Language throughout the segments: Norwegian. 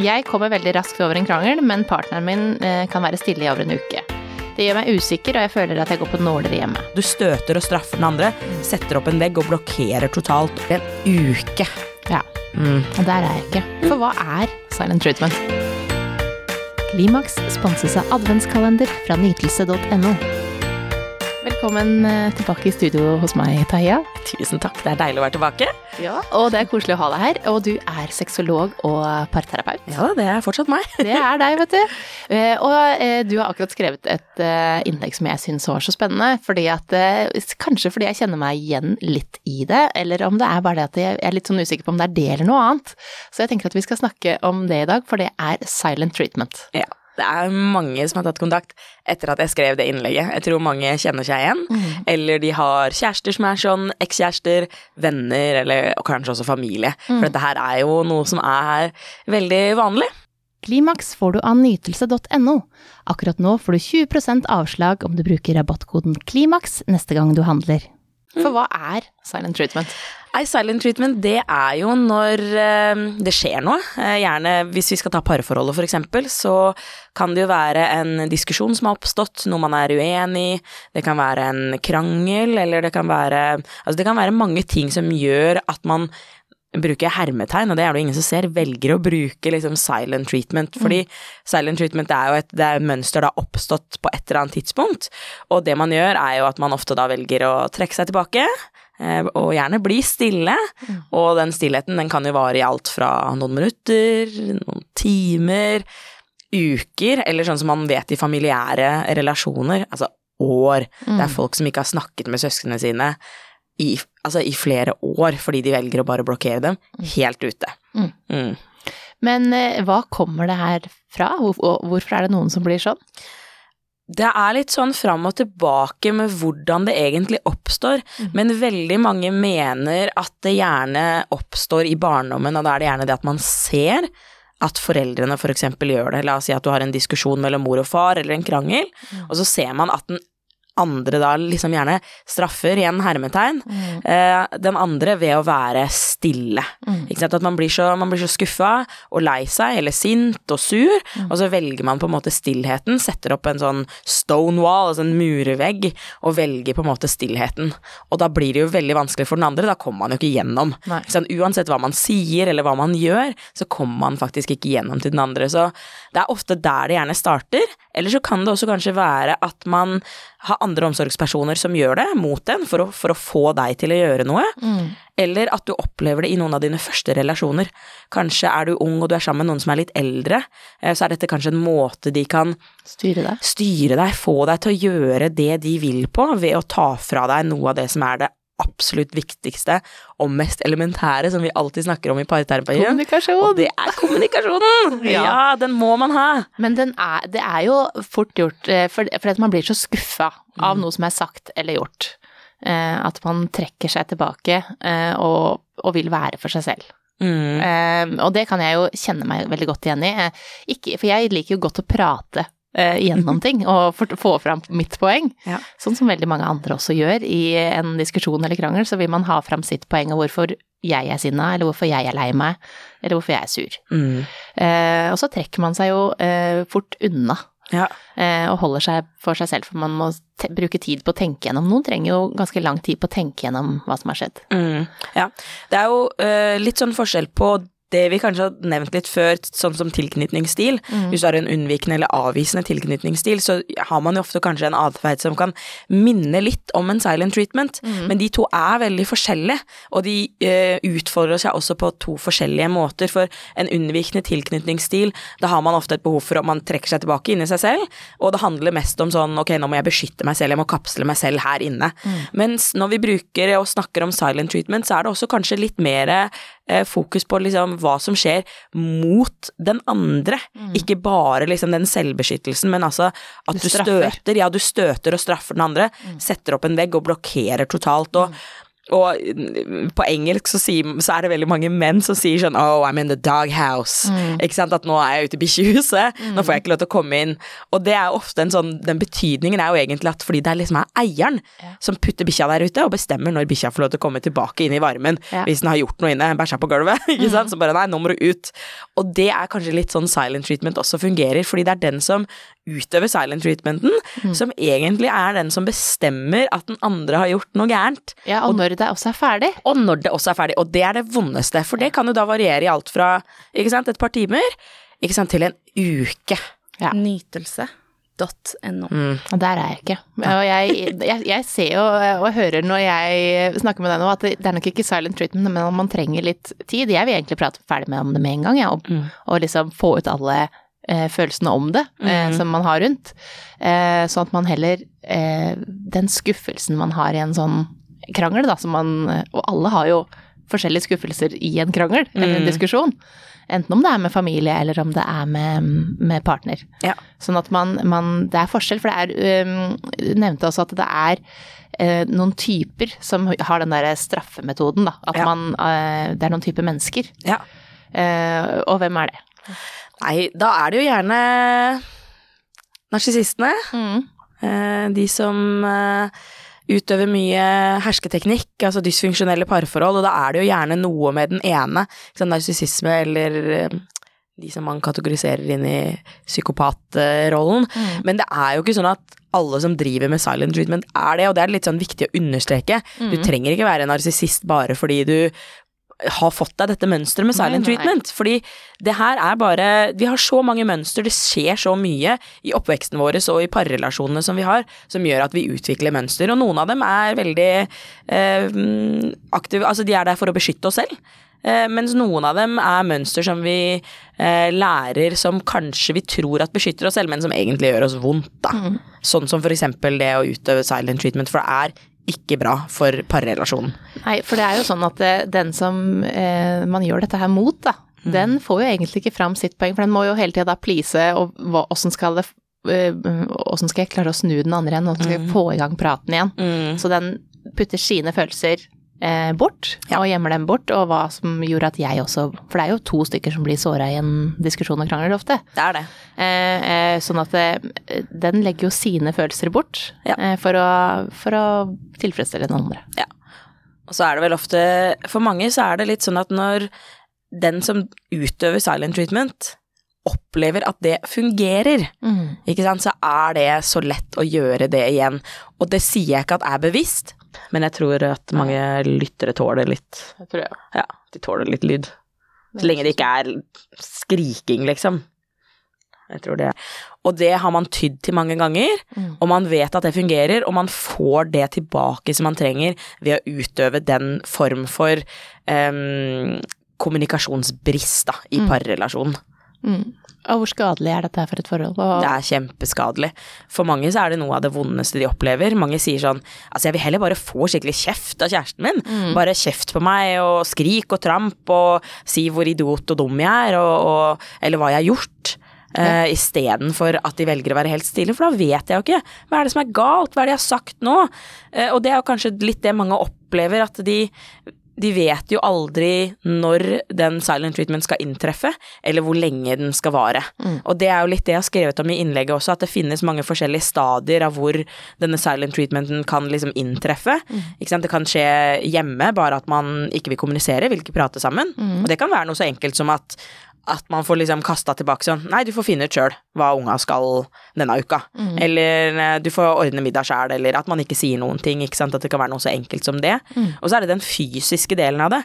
Jeg kommer veldig raskt over en krangel, men partneren min eh, kan være stille i over en uke. Det gjør meg usikker, og jeg føler at jeg går på nåler hjemme. Du støter og straffer den andre, setter opp en vegg og blokkerer totalt en uke. Ja, Mm. og der er jeg ikke. For hva er silent treatment? Klimaks sponses av adventskalender fra nytelse.no. Velkommen eh, tilbake i studio hos meg, Taya. Tusen takk, det er deilig å være tilbake. Ja. Og det er koselig å ha deg her. Og du er sexolog og parterapeut. Ja, det er fortsatt meg. Det er deg, vet du. Eh, Og eh, du har akkurat skrevet et innlegg som jeg syns var så spennende. Fordi at, kanskje fordi jeg kjenner meg igjen litt i det, eller om det er bare det at jeg er litt sånn usikker på om det er det eller noe annet. Så jeg tenker at vi skal snakke om det i dag, for det er silent treatment. Ja, det er mange som har tatt kontakt etter at jeg skrev det innlegget. Jeg tror mange kjenner seg igjen. Eller de har kjærester som er sånn, ekskjærester, venner, eller og kanskje også familie. For dette her er jo noe som er veldig vanlig. Klimaks får du av nytelse.no. Akkurat nå får du 20% avslag om du bruker rabattkoden KLIMAKS neste gang du handler. For hva er silent treatment? Nei, silent treatment, det er jo når eh, det skjer noe. Eh, gjerne hvis vi skal ta parforholdet for eksempel, så kan det jo være en diskusjon som har oppstått, noe man er uenig i. Det kan være en krangel, eller det kan være Altså det kan være mange ting som gjør at man bruker hermetegn, og det er det ingen som ser, velger å bruke liksom silent treatment. Fordi silent treatment er jo et, det er mønster da oppstått på et eller annet tidspunkt, og det man gjør er jo at man ofte da velger å trekke seg tilbake, eh, og gjerne bli stille, og den stillheten den kan jo vare i alt fra noen minutter, noen timer, uker, eller sånn som man vet i familiære relasjoner, altså år. Det er folk som ikke har snakket med søsknene sine i, altså i flere år, fordi de velger å bare blokkere dem helt ute. Mm. Mm. Men eh, hva kommer det her fra? Og hvorfor er det noen som blir sånn? Det er litt sånn fram og tilbake med hvordan det egentlig oppstår, men veldig mange mener at det gjerne oppstår i barndommen, og da er det gjerne det at man ser at foreldrene for eksempel gjør det. La oss si at du har en diskusjon mellom mor og far, eller en krangel, og så ser man at den andre da liksom gjerne straffer, igjen hermetegn, eh, den andre ved å være stille. Ikke sant? At man blir så, man blir så skuffa og lei seg, eller sint og sur, og så velger man på en måte stillheten, setter opp en sånn stone wall, altså en murvegg, og velger på en måte stillheten. Og da blir det jo veldig vanskelig for den andre, da kommer man jo ikke gjennom. Ikke sant? Uansett hva man sier eller hva man gjør, så kommer man faktisk ikke gjennom til den andre. Så det er ofte der det gjerne starter, eller så kan det også kanskje være at man har andre omsorgspersoner som gjør det mot en for å, for å få deg til å gjøre noe. Eller at du opplever det i noen av dine første relasjoner. Kanskje er du ung og du er sammen med noen som er litt eldre, eh, så er dette kanskje en måte de kan Styre deg? styre deg, få deg til å gjøre det de vil på, ved å ta fra deg noe av det som er det absolutt viktigste og mest elementære som vi alltid snakker om i parterapien. Kommunikasjon! Og det er kommunikasjonen! Ja. ja, den må man ha. Men den er, det er jo fort gjort, eh, for, for at man blir så skuffa av noe som er sagt eller gjort, eh, at man trekker seg tilbake eh, og, og vil være for seg selv. Mm. Eh, og det kan jeg jo kjenne meg veldig godt igjen i. Eh, Ikke, for jeg liker jo godt å prate gjennom ting og for, få fram mitt poeng. Ja. Sånn som veldig mange andre også gjør i en diskusjon eller krangel, så vil man ha fram sitt poeng og hvorfor jeg er sinna, eller hvorfor jeg er lei meg, eller hvorfor jeg er sur. Mm. Eh, og så trekker man seg jo eh, fort unna Ja. eh, og holder seg for seg selv, for man må bruke tid på å tenke gjennom. Noen trenger jo ganske lang tid på å tenke gjennom hva som har skjedd. Mm, ja. Det er jo eh, litt sånn forskjell på det vi kanskje har nevnt litt før, sånn som tilknytningsstil. Hvis du har en unnvikende eller avvisende tilknytningsstil, så har man jo ofte kanskje en atferd som kan minne litt om en silent treatment, men de to er veldig forskjellige, og de eh, utfordrer seg også på to forskjellige måter. For en unnvikende tilknytningsstil, da har man ofte et behov for at man trekker seg tilbake inn i seg selv, og det handler mest om sånn ok, nå må jeg beskytte meg selv, jeg må kapsle meg selv her inne. Mens når vi bruker og snakker om silent treatment, så er det også kanskje litt mer eh, fokus på liksom hva som skjer mot den andre. Ikke bare liksom den selvbeskyttelsen, men altså at Du du, støter, ja, du støter og straffer den andre, setter opp en vegg og blokkerer totalt. Og og mm, på engelsk så, sier, så, er det veldig mange menn som sier sånn Oh, I'm in the doghouse. Mm. Ikke sant? At nå er jeg ute i bikkjehuset. Mm. Nå får jeg ikke lov til å komme inn. Og det er ofte en sånn Den betydningen er jo egentlig at fordi det er liksom er eieren ja. som putter bikkja der ute, og bestemmer når bikkja får lov til å komme tilbake inn i varmen ja. hvis den har gjort noe inne, bæsja på gulvet, ikke mm. sant. Så bare nei, nå må du ut. Og det er kanskje litt sånn silent treatment også fungerer, fordi det er den som utøver silent treatmenten, mm. som egentlig er den som bestemmer at den andre har gjort noe gærent. Ja, og, og når det også er ferdig. Og når det også er ferdig. Og det er det vondeste, for det kan jo da variere i alt fra ikke sant, et par timer ikke sant, til en uke. Ja. Nytelse.no. Mm. Og der er jeg ikke. Og jeg, jeg, jeg, ser jo og hører når jeg snakker med deg nå, at det er nok ikke silent treatment, men man trenger litt tid. Jeg vil egentlig prate ferdig med om det med en gang, ja, og, mm. og liksom få ut alle følelsene om det eh, mm. som man har rundt. Eh, sånn at man heller eh, Den skuffelsen man har i en sånn krangel, da, som man Og alle har jo forskjellige skuffelser i en krangel mm. eller en diskusjon. Enten om det er med familie eller om det er med, med partner. Ja. Sånn at man, man, Det er forskjell, for det er um, nevnte også at det er uh, noen typer som har den derre straffemetoden, da. At ja. man uh, Det er noen typer mennesker. Ja. Uh, og hvem er det? Nei, da er det jo gjerne narsissistene. Mm. Eh, de som eh, utøver mye hersketeknikk, altså dysfunksjonelle parforhold, og da er det jo gjerne noe med den ene, sånn narsissisme eller eh, de som man kategoriserer inn i psykopatrollen. Mm. Men det er jo ikke sånn at alle som driver med silent treatment er det, og det er litt sånn viktig å understreke. Mm. Du trenger ikke være narsissist bare fordi du har fått deg dette mønsteret med silent nei, nei. treatment. Fordi det her er bare Vi har så mange mønster, det skjer så mye i oppveksten vår og i parrelasjonene som vi har, som gjør at vi utvikler mønster. Og noen av dem er veldig eh, aktive Altså, de er der for å beskytte oss selv. Eh, mens noen av dem er mønster som vi eh, lærer som kanskje vi tror at beskytter oss selv, men som egentlig gjør oss vondt, da. Mm. Sånn som eksempel det å utøve silent treatment, for det er ikke bra for parrelasjonen. Nei, for det er jo sånn at den som eh, man gjør dette her mot, da, mm. den får jo egentlig ikke fram sitt poeng, for den må jo hele tida da please, og åssen skal det Åssen eh, skal jeg klare å snu den andre igjen, åssen skal jeg mm. få i gang praten igjen? Mm. Så den putter sine følelser eh, bort, ja. og gjemmer dem bort, og hva som gjorde at jeg også For det er jo to stykker som blir såra i en diskusjon og krangel ofte. Det er det. Eh, eh, sånn at eh, den legger jo sine følelser bort ja. Eh, for, å, for, å, tilfredsstille den andre. Ja. Og så er det vel ofte For mange så er det litt sånn at når den som utøver silent treatment, opplever at det fungerer, mm. ikke sant, så er det så lett å gjøre det igjen. Og det sier jeg ikke at er bevisst, men jeg tror at mange lyttere tåler litt. Jeg tror jeg. Ja, de tåler litt lyd. Så lenge det ikke er skriking, liksom. Jeg tror det. Og det har man tydd til mange ganger, mm. og man vet at det fungerer, og man får det tilbake som man trenger ved å utøve den form for um, kommunikasjonsbrist da, i mm. parrelasjonen. Mm. Og hvor skadelig er dette for et forhold? Og... Det er kjempeskadelig. For mange så er det noe av det vondeste de opplever. Mange sier sånn Altså, jeg vil heller bare få skikkelig kjeft av kjæresten min. Mm. Bare kjeft på meg, og skrik og tramp, og si hvor idiot og dum jeg er, og, og, eller hva jeg har gjort. Ja. Uh, Istedenfor at de velger å være helt stille, for da vet jeg jo ikke. Hva er det som er galt, hva er det jeg har sagt nå? Uh, og det er jo kanskje litt det mange opplever, at de de vet jo aldri når den silent treatment skal inntreffe, eller hvor lenge den skal vare. Mm. Og det er jo litt det jeg har skrevet om i innlegget også, at det finnes mange forskjellige stadier av hvor denne silent treatmenten kan liksom inntreffe. Mm. Ikke sant? Det kan skje hjemme, bare at man ikke vil kommunisere, vil ikke prate sammen. Mm. Og det kan være noe så enkelt som at at man får liksom kasta tilbake sånn Nei, du får finne ut sjøl hva unga skal denne uka. Mm. Eller eh, du får ordne middag sjæl, eller at man ikke sier noen ting. Ikke sant? At det kan være noe så enkelt som det. Mm. Og så er det den fysiske delen av det.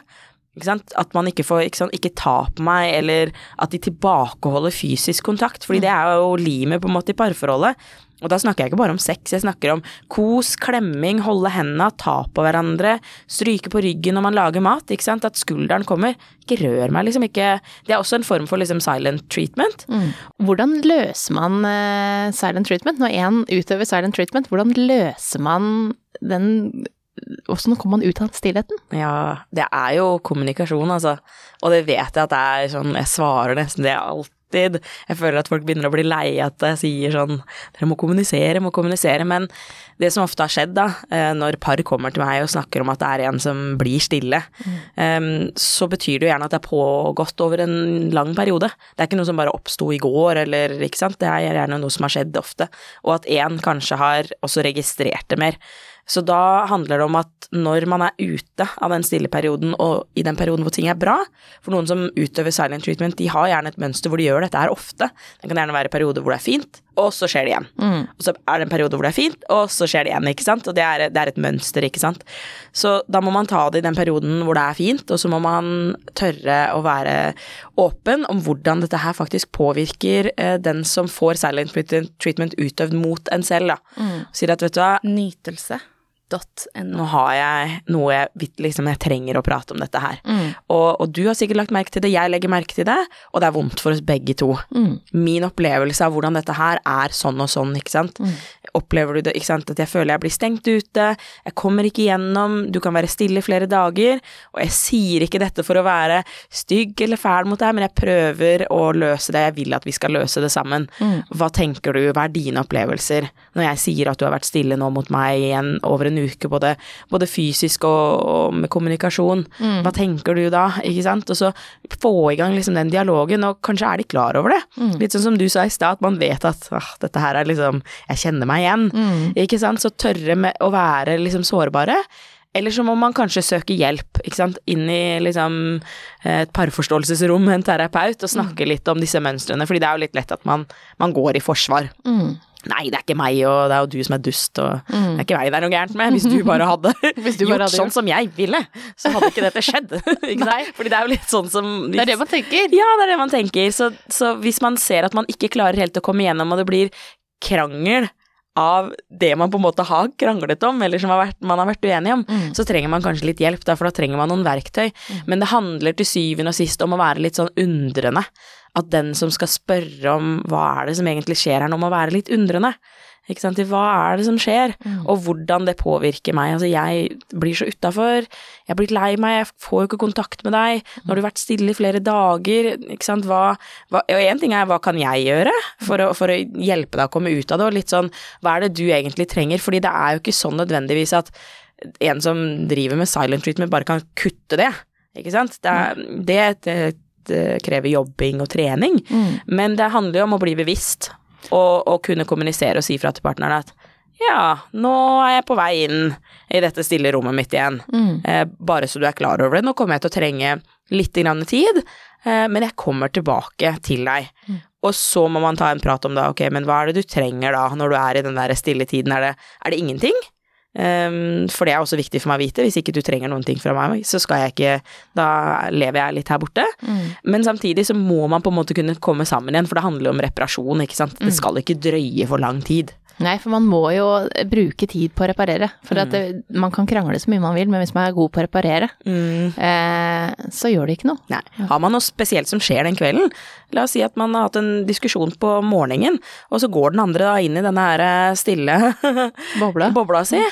Ikke sant? At man ikke får ikke, sant? ikke ta på meg, eller at de tilbakeholder fysisk kontakt. Fordi mm. det er jo limet på en måte i parforholdet. Og da snakker jeg ikke bare om sex, jeg snakker om kos, klemming, holde hendene, ta på hverandre, stryke på ryggen når man lager mat, ikke sant, at skulderen kommer. Ikke rør meg, liksom ikke Det er også en form for liksom silent treatment. Mm. Hvordan løser man uh, silent treatment? Når én utøver silent treatment, hvordan løser man den Åssen kommer man ut av stillheten? Ja, det er jo kommunikasjon, altså. Og det vet jeg at det er sånn Jeg svarer nesten det alltid. Jeg føler at folk begynner å bli lei at jeg sier sånn Dere må kommunisere, må kommunisere. Men det som ofte har skjedd, da, eh, når par kommer til meg og snakker om at det er en som blir stille, mm. så betyr det jo gjerne at det er pågått over en lang periode. Det er ikke noe som bare oppsto i går, eller ikke sant. Det er gjerne noe som har skjedd ofte. Og at én kanskje har også registrert det mer. Så da handler det om at når man er ute av den stille perioden, og i den perioden hvor ting er bra For noen som utøver silent treatment, de har gjerne et mønster hvor de gjør dette her ofte. Det kan gjerne være perioder hvor det er fint, og så skjer det igjen. Mm. Og så er det en periode hvor det er fint, og så skjer det igjen, ikke sant. Og det er, det er, et mønster, ikke sant. Så da må man ta det i den perioden hvor det er fint, og så må man tørre å være åpen om hvordan dette her faktisk påvirker eh, den som får silent treatment utøvd mot en selv, da. Mm. Sier at vet du hva Nytelse. Nå har jeg noe jeg, liksom, jeg trenger å prate om dette her. Mm. Og, og, du har sikkert lagt merke til det, jeg legger merke til det, og det er vondt for oss begge to. Mm. Min opplevelse av hvordan dette her er sånn og sånn, ikke sant. Mm. Opplever du det, ikke sant, at jeg føler jeg blir stengt ute, jeg kommer ikke gjennom, du kan være stille i flere dager, og jeg sier ikke dette for å være stygg eller fæl mot deg, men jeg prøver å løse det, jeg vil at vi skal løse det sammen. Mm. Hva tenker du, hva er dine opplevelser når jeg sier at du har vært stille nå mot meg igjen over en en uke, både, både fysisk og, og, med kommunikasjon. Mm. Hva tenker du da, ikke sant? Og så få i gang liksom den dialogen, og kanskje er de klar over det. Mm. Litt sånn som du sa i stad, at man vet at ah, dette her er liksom Jeg kjenner meg igjen. Mm. Ikke sant? Så tørre med å være liksom sårbare. Eller så må man kanskje søke hjelp, ikke sant, inn i liksom et parforståelsesrom med en terapeut og snakke mm. litt om disse mønstrene, fordi det er jo litt lett at man, man går i forsvar. Mm. Nei, det er ikke meg, og det er jo du som er dust, og mm. det er ikke meg det er noe gærent med. Hvis du bare hadde du gjort hadde sånn som jeg ville, så hadde ikke dette skjedd. ikke Nei. Fordi det er jo litt sånn som hvis, Det er det man tenker. Ja, det er det man tenker. Så, så hvis man ser at man ikke klarer helt å komme igjennom, og det blir krangel av det man på en måte har kranglet om, eller som har vært, man har vært uenig om, mm. så trenger man kanskje litt hjelp, for da trenger man noen verktøy. Mm. Men det handler til syvende og sist om å være litt sånn undrende at den som skal spørre om hva er det som egentlig skjer her nå, må være litt undrende. Ikke sant, hva er det som skjer, mm. og hvordan det påvirker meg. Altså, jeg blir så utafor, jeg blitt lei meg, jeg får jo ikke kontakt med deg, nå har du vært stille i flere dager, ikke sant, hva, hva Og én ting er hva kan jeg gjøre for å, for å, hjelpe deg å komme ut av det, og litt sånn hva er det du egentlig trenger, fordi det er jo ikke sånn nødvendigvis at en som driver med silent treatment, bare kan kutte det. Ikke sant? Det, er, det, det krever jobbing og trening, mm. men det handler jo om å bli bevisst og, og kunne kommunisere og si fra til partneren at ja, nå er jeg på vei inn i dette stille rommet mitt igjen. Mm. Eh, bare så du er klar over det. Nå kommer jeg til å trenge litt grann tid, eh, men jeg kommer tilbake til deg. Mm. Og så må man ta en prat om da, ok, men hva er det du trenger da, når du er i den der stille tiden? Er det, er det ingenting? Um, for det er også viktig for meg å vite. Hvis ikke du trenger noen ting fra meg, så skal jeg ikke Da lever jeg litt her borte. Mm. Men samtidig så må man på en måte kunne komme sammen igjen, for det handler jo om reparasjon, ikke sant. Det mm. skal ikke drøye for lang tid. Nei, for man må jo bruke tid på å reparere. For mm. det, man kan krangle så mye man vil, men hvis man er god på å reparere, mm. eh, så gjør det ikke noe. Nei. Har man noe spesielt som skjer den kvelden, la oss si at man har hatt en diskusjon på morgenen, og så går den andre da inn i denne her eh, stille bobla, bobla si,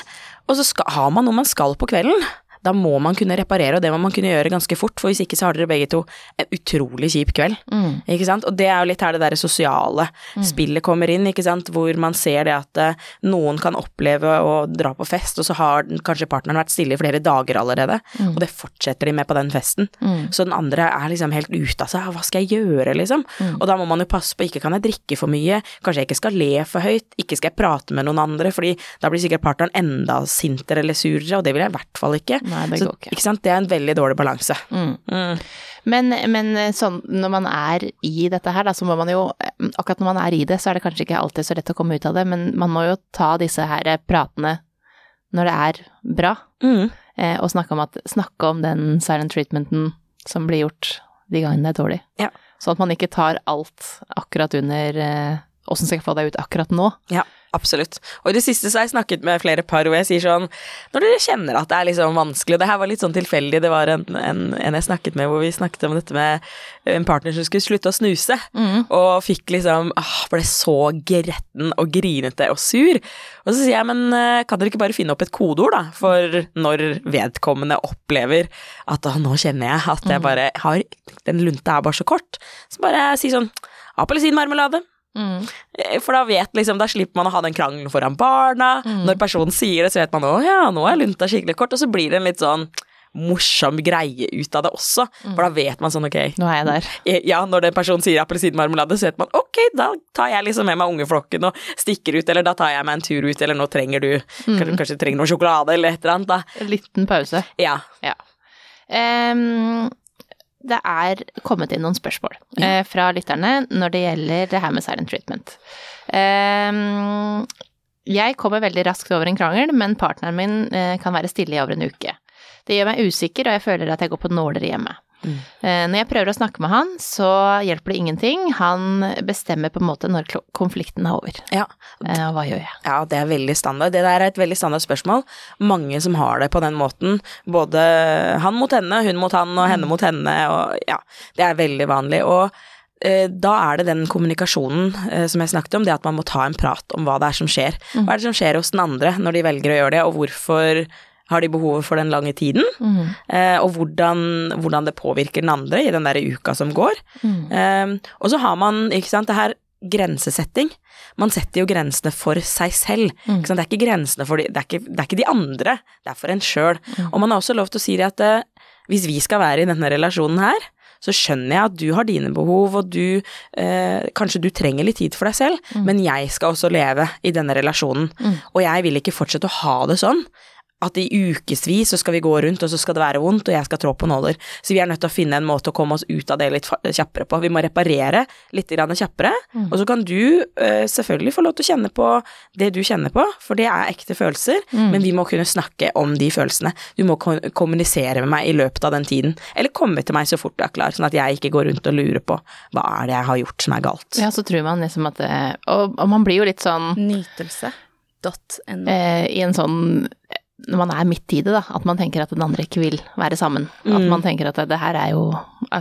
og så skal, har man noe man skal på kvelden da må man kunne reparere, og det må man kunne gjøre ganske fort, for hvis ikke så har dere begge to en utrolig kjip kveld. Mm. Ikke sant? Og det er jo litt her det derre sosiale mm. spillet kommer inn, ikke sant, hvor man ser det at uh, noen kan oppleve å dra på fest, og så har kanskje partneren vært stille i flere dager allerede, mm. og det fortsetter de med på den festen. Mm. Så den andre er liksom helt ute av seg, hva skal jeg gjøre, liksom? Mm. Og da må man jo passe på, ikke kan jeg drikke for mye, kanskje jeg ikke skal le for høyt, ikke skal jeg prate med noen andre, fordi da blir sikkert partneren enda sintere eller surere, og det vil jeg i hvert fall ikke. Nei, det så, ikke. ikke sant? Det er en veldig dårlig balanse. Mm. Mm. Men, men, sånn, når man er i dette her, da, så må man jo Akkurat når man er i det, så er det kanskje ikke alltid så lett å komme ut av det, men man må jo ta disse her pratene når det er bra, mm. eh, og snakke om, at, snakke om den silent treatmenten som blir gjort de gangene det er dårlig. Ja. Sånn at man ikke tar alt akkurat under eh, skal jeg få deg ut akkurat nå. Ja. Absolutt. Og i det siste så har jeg snakket med flere par hvor jeg sier sånn Når dere kjenner at det er liksom vanskelig, og det her var litt sånn tilfeldig, det var en, en, en, jeg snakket med hvor vi snakket om dette med en partner som skulle slutte å snuse, mm. og fikk liksom ah, ble så gretten og grinete og sur. Og så sier jeg men eh, kan dere ikke bare finne opp et kodeord, da, for når vedkommende opplever at nå kjenner jeg at jeg mm. bare har Den lunta er bare så kort. Så bare si sånn appelsinmarmelade. Mm. Eh, For da vet liksom, da slipper man å ha den krangelen foran barna. Når personen sier det, så vet man å ja, nå er lunta skikkelig kort, og så blir det en litt sånn morsom greie ut av det også. For da vet man sånn ok, Nå er jeg der. eh, ja, når den personen sier appelsinmarmelade, så vet man ok, da tar jeg liksom med meg ungeflokken og stikker ut, eller da tar jeg meg en tur ut, eller nå trenger du kanskje, kanskje du trenger noe sjokolade, eller et eller annet, da. En liten pause. Ja. Ja. Em, det er kommet inn noen spørsmål eh, fra lytterne når det gjelder det her med silent treatment. Em, jeg kommer veldig raskt over en krangel, men partneren min eh, kan være stille i over en uke. Det gjør meg usikker, og jeg føler at jeg går på nåler hjemme. Eh, når jeg prøver å snakke med han, så hjelper det ingenting. Han bestemmer på en måte når konflikten er over. ja. Eh, og hva gjør jeg? Ja, det er veldig standard. Det der er et veldig standard spørsmål. Mange som har det på den måten. Både han mot henne, hun mot han og henne mot henne, og ja. Det er veldig vanlig. Og eh, da er det den kommunikasjonen eh, som jeg snakket om, det at man må ta en prat om hva det er som skjer. Hva er det som skjer hos den andre når de velger å gjøre det, og hvorfor har de behovet for den lange tiden? Eh, og hvordan, hvordan det påvirker den andre i den der uka som går. Eh, og så har man, ikke sant, det her grensesetting. Man setter jo grensene for seg selv. Ikke sant? Det er ikke grensene for de, det, er ikke, det er ikke de andre, det er for en sjøl. Og man har også lov til å si det at eh, hvis vi skal være i denne relasjonen her, så skjønner jeg at du har dine behov, og du eh, Kanskje du trenger litt tid for deg selv, men jeg skal også leve i denne relasjonen. Og jeg vil ikke fortsette å ha det sånn at i ukevis så skal vi gå rundt, og så skal det være vondt, og jeg skal trå på nåler. Så vi er nødt til å finne en måte å komme oss ut av det litt kjappere på. Vi må reparere litt grann kjappere, og så kan du eh, selvfølgelig få lov til å kjenne på det du kjenner på, for det er ekte følelser, men vi må kunne snakke om de følelsene. Du må ko- kommunisere med meg i løpet av den tiden, eller komme til meg så fort du er klar, sånn at jeg ikke går rundt og lurer på hva er det jeg har gjort som er galt. Ja, så tror man liksom at det Og, og man blir jo litt sånn Nytelse.no. eh, i en sånn når man er midt i det, da, at man tenker at den andre ikke vil være sammen. At man tenker at det, her er jo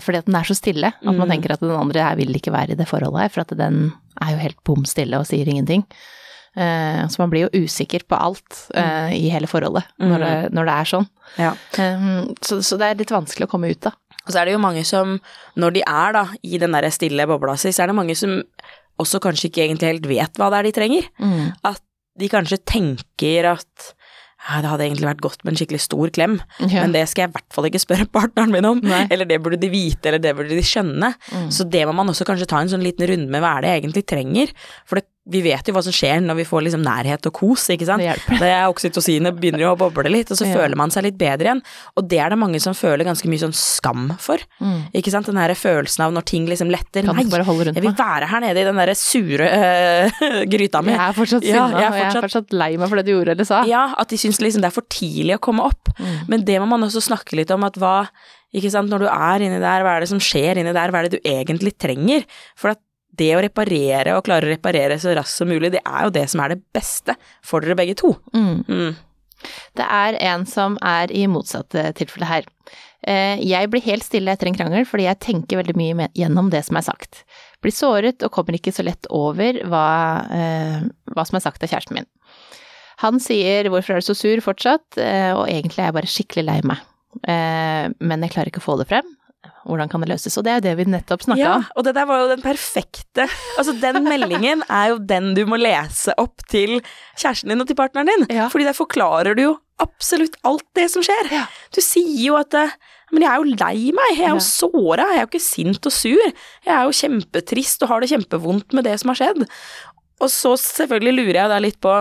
Fordi at den er så stille. At man tenker at den andre her vil ikke være i det forholdet her, for at den er jo helt bom stille og sier ingenting. Eh, så man blir jo usikker på alt eh, i hele forholdet når, det, når det er sånn. Ja. Eh, så, så det er litt vanskelig å komme ut av. Og så er det jo mange som, når de er da i den der stille bobla si, så er det mange som også kanskje ikke egentlig helt vet hva det er de trenger. At de kanskje tenker at det hadde egentlig vært godt med en skikkelig stor klem, Ja. men det skal jeg i hvert fall ikke spørre partneren min om. Nei. Eller det burde de vite, eller det burde de skjønne. Så det må man også kanskje ta en sånn liten runde med hva er det jeg egentlig trenger. For det, vi vet jo hva som skjer når vi får liksom nærhet og kos, ikke sant. Det. Det oksytocinet begynner jo å boble litt, og så Ja. føler man seg litt bedre igjen. Og det er det mange som føler ganske mye sånn skam for. Ikke sant, den her følelsen av når ting liksom letter. Nei, jeg vil være her nede i den derre sure øh, gryta mi. Jeg er fortsatt Ja, sinna, jeg er og jeg er fortsatt- fortsatt lei meg for det du gjorde eller sa. Ja, at de syns liksom det er for tidlig å komme opp. Mm. Men det må man også snakke litt om, at hva Ikke sant, når du er inni der, hva er det som skjer inni der, hva er det du egentlig trenger? For at det å reparere og klare å reparere så raskt som mulig, det er jo det som er det beste for dere begge to. Mm. Mm. Det er en som er i motsatt eh, tilfelle her. Eh, Jeg blir helt stille etter en krangel fordi jeg tenker veldig mye gjennom det som er sagt. Blir såret og kommer ikke så lett over hva, eh, hva som er sagt av kjæresten min. Han sier 'hvorfor er du så sur fortsatt', eh, og egentlig er jeg bare skikkelig lei meg. Eh, Men jeg klarer ikke å få det frem. Hvordan kan det løses? Og det er jo det vi nettopp snakka Ja, om. og det der var jo den perfekte Altså, den meldingen er jo den du må lese opp til kjæresten din og til partneren din. Ja. Fordi der forklarer du jo absolutt alt det som skjer. Ja. Du sier jo at eh, Men jeg er jo lei meg, jeg er jo Ja. såra, jeg er jo ikke sint og sur. Jeg er jo kjempetrist og har det kjempevondt med det som har skjedd. Og så selvfølgelig lurer jeg deg litt på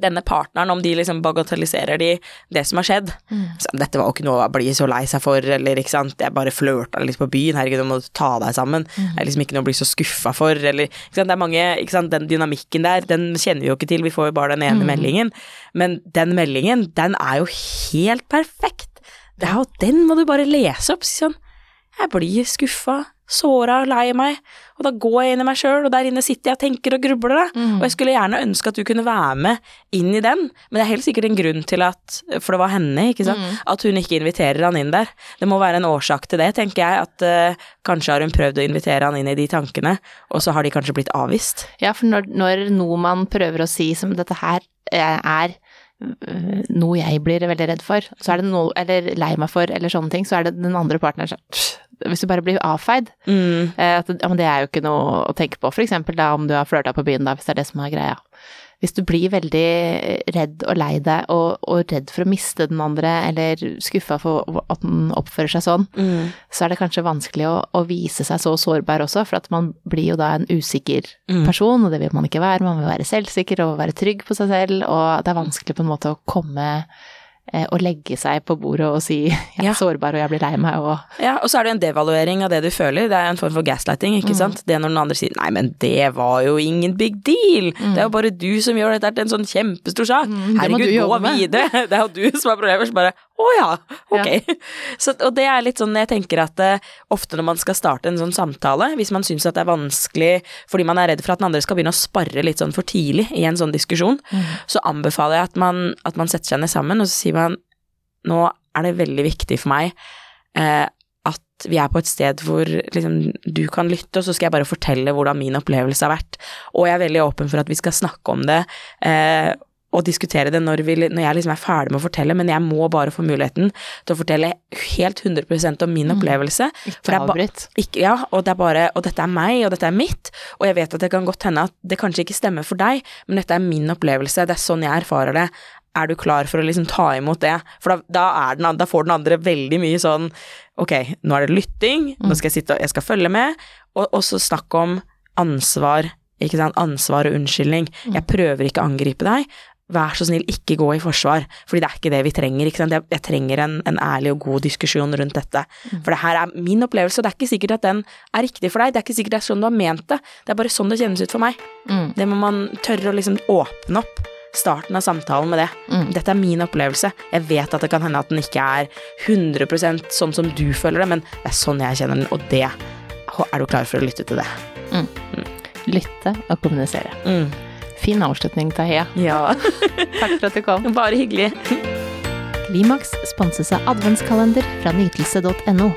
denne partneren, om de liksom bagatelliserer de det som har skjedd. Så, dette var jo ikke noe å bli så lei seg for, eller ikke sant, jeg bare flørta litt på byen, herregud, nå må ta deg sammen. Det er liksom ikke noe å bli så skuffa for, eller ikke sant, det er mange, ikke sant, den dynamikken der, den kjenner vi jo ikke til, vi får jo bare den ene meldingen. Men den meldingen, den er jo helt perfekt. Det er jo, den må du bare lese opp, si sånn, jeg blir skuffa, såra, og lei meg, og da går jeg inn i meg sjøl, og der inne sitter jeg og tenker og grubler Mm. og jeg skulle gjerne ønske at du kunne være med inn i den, men det er helt sikkert en grunn til at, for det var henne, ikke sant, at hun ikke inviterer han inn der. Det må være en årsak til det, tenker jeg, at uh, kanskje har hun prøvd å invitere han inn i de tankene, og så har de kanskje blitt avvist. Ja, for når, når noe man prøver å si som dette her eh, er noe jeg blir veldig redd for, så er det noe, eller lei meg for, eller sånne ting, så er det den andre partneren sånn Hvis du bare blir avfeid, Mm. eh, at, ja, men det er jo ikke noe å tenke på. For eksempel da om du har flørta på byen, da, hvis det er det som er greia. Hvis du blir veldig redd og lei deg, og, og redd for å miste den andre, eller skuffa for at den oppfører seg sånn, Mm. så er det kanskje vanskelig å, å vise seg så sårbar også, for at man blir jo da en usikker Mm. person, og det vil man ikke være. Man vil være selvsikker og være trygg på seg selv, og det er vanskelig på en måte å komme eh, og legge seg på bordet og si 'jeg er Ja. sårbar og jeg blir lei meg', og Ja, og så er det en devaluering av det du føler. Det er en form for gaslighting, ikke sant. Det når den andre sier 'nei, men det var jo ingen big deal', det er jo bare du som gjør dette til en sånn kjempestor sak. Mm, Herregud, gå videre. Det er jo du som er problemet. Så bare 'å ja, ok'. Så, og det er litt sånn jeg tenker at uh, ofte når man skal starte en sånn samtale, hvis man syns at det er vanskelig fordi man er redd for at den andre skal begynne å sparre litt sånn for tidlig i en sånn diskusjon, så anbefaler jeg at man, at man setter seg ned sammen, og så sier man nå er det veldig viktig for meg eh, at vi er på et sted hvor liksom, du kan lytte, og så skal jeg bare fortelle hvordan min opplevelse har vært. Og jeg er veldig åpen for at vi skal snakke om det. Eh, og diskutere det når, vi, når jeg liksom er ferdig med å fortelle, men jeg må bare få muligheten til å fortelle helt 100% om min opplevelse. For ikke avbryt. Ja, og det er bare Og dette er meg, og dette er mitt, og jeg vet at det kan godt hende at det kanskje ikke stemmer for deg, men dette er min opplevelse, det er sånn jeg erfarer det. Er du klar for å liksom ta imot det? For da, da, den, da får den andre veldig mye sånn Ok, nå er det lytting, nå skal jeg sitte og jeg skal følge med, og, og så snakk om ansvar, ikke sant, ansvar og unnskyldning. Jeg prøver ikke å angripe deg. Vær så snill, ikke gå i forsvar, fordi det er ikke det vi trenger. ikke sant? Jeg, jeg trenger en, en ærlig og god diskusjon rundt dette. For det her er min opplevelse, og det er ikke sikkert at den er riktig for deg. Det er ikke sikkert det er sånn du har ment det. Det er bare sånn det kjennes ut for meg. Mm. Det må man tørre å liksom åpne opp starten av samtalen med det. Mm. Dette er min opplevelse. Jeg vet at det kan hende at den ikke er 100% sånn som du føler det, men det er sånn jeg kjenner den, og det er du klar for å lytte til det. Lytte og kommunisere. Mm. Fin avslutning, Tahia. Ja, Takk for at du kom. bare hyggelig. Klimaks sponses av adventskalender fra nytelse.no.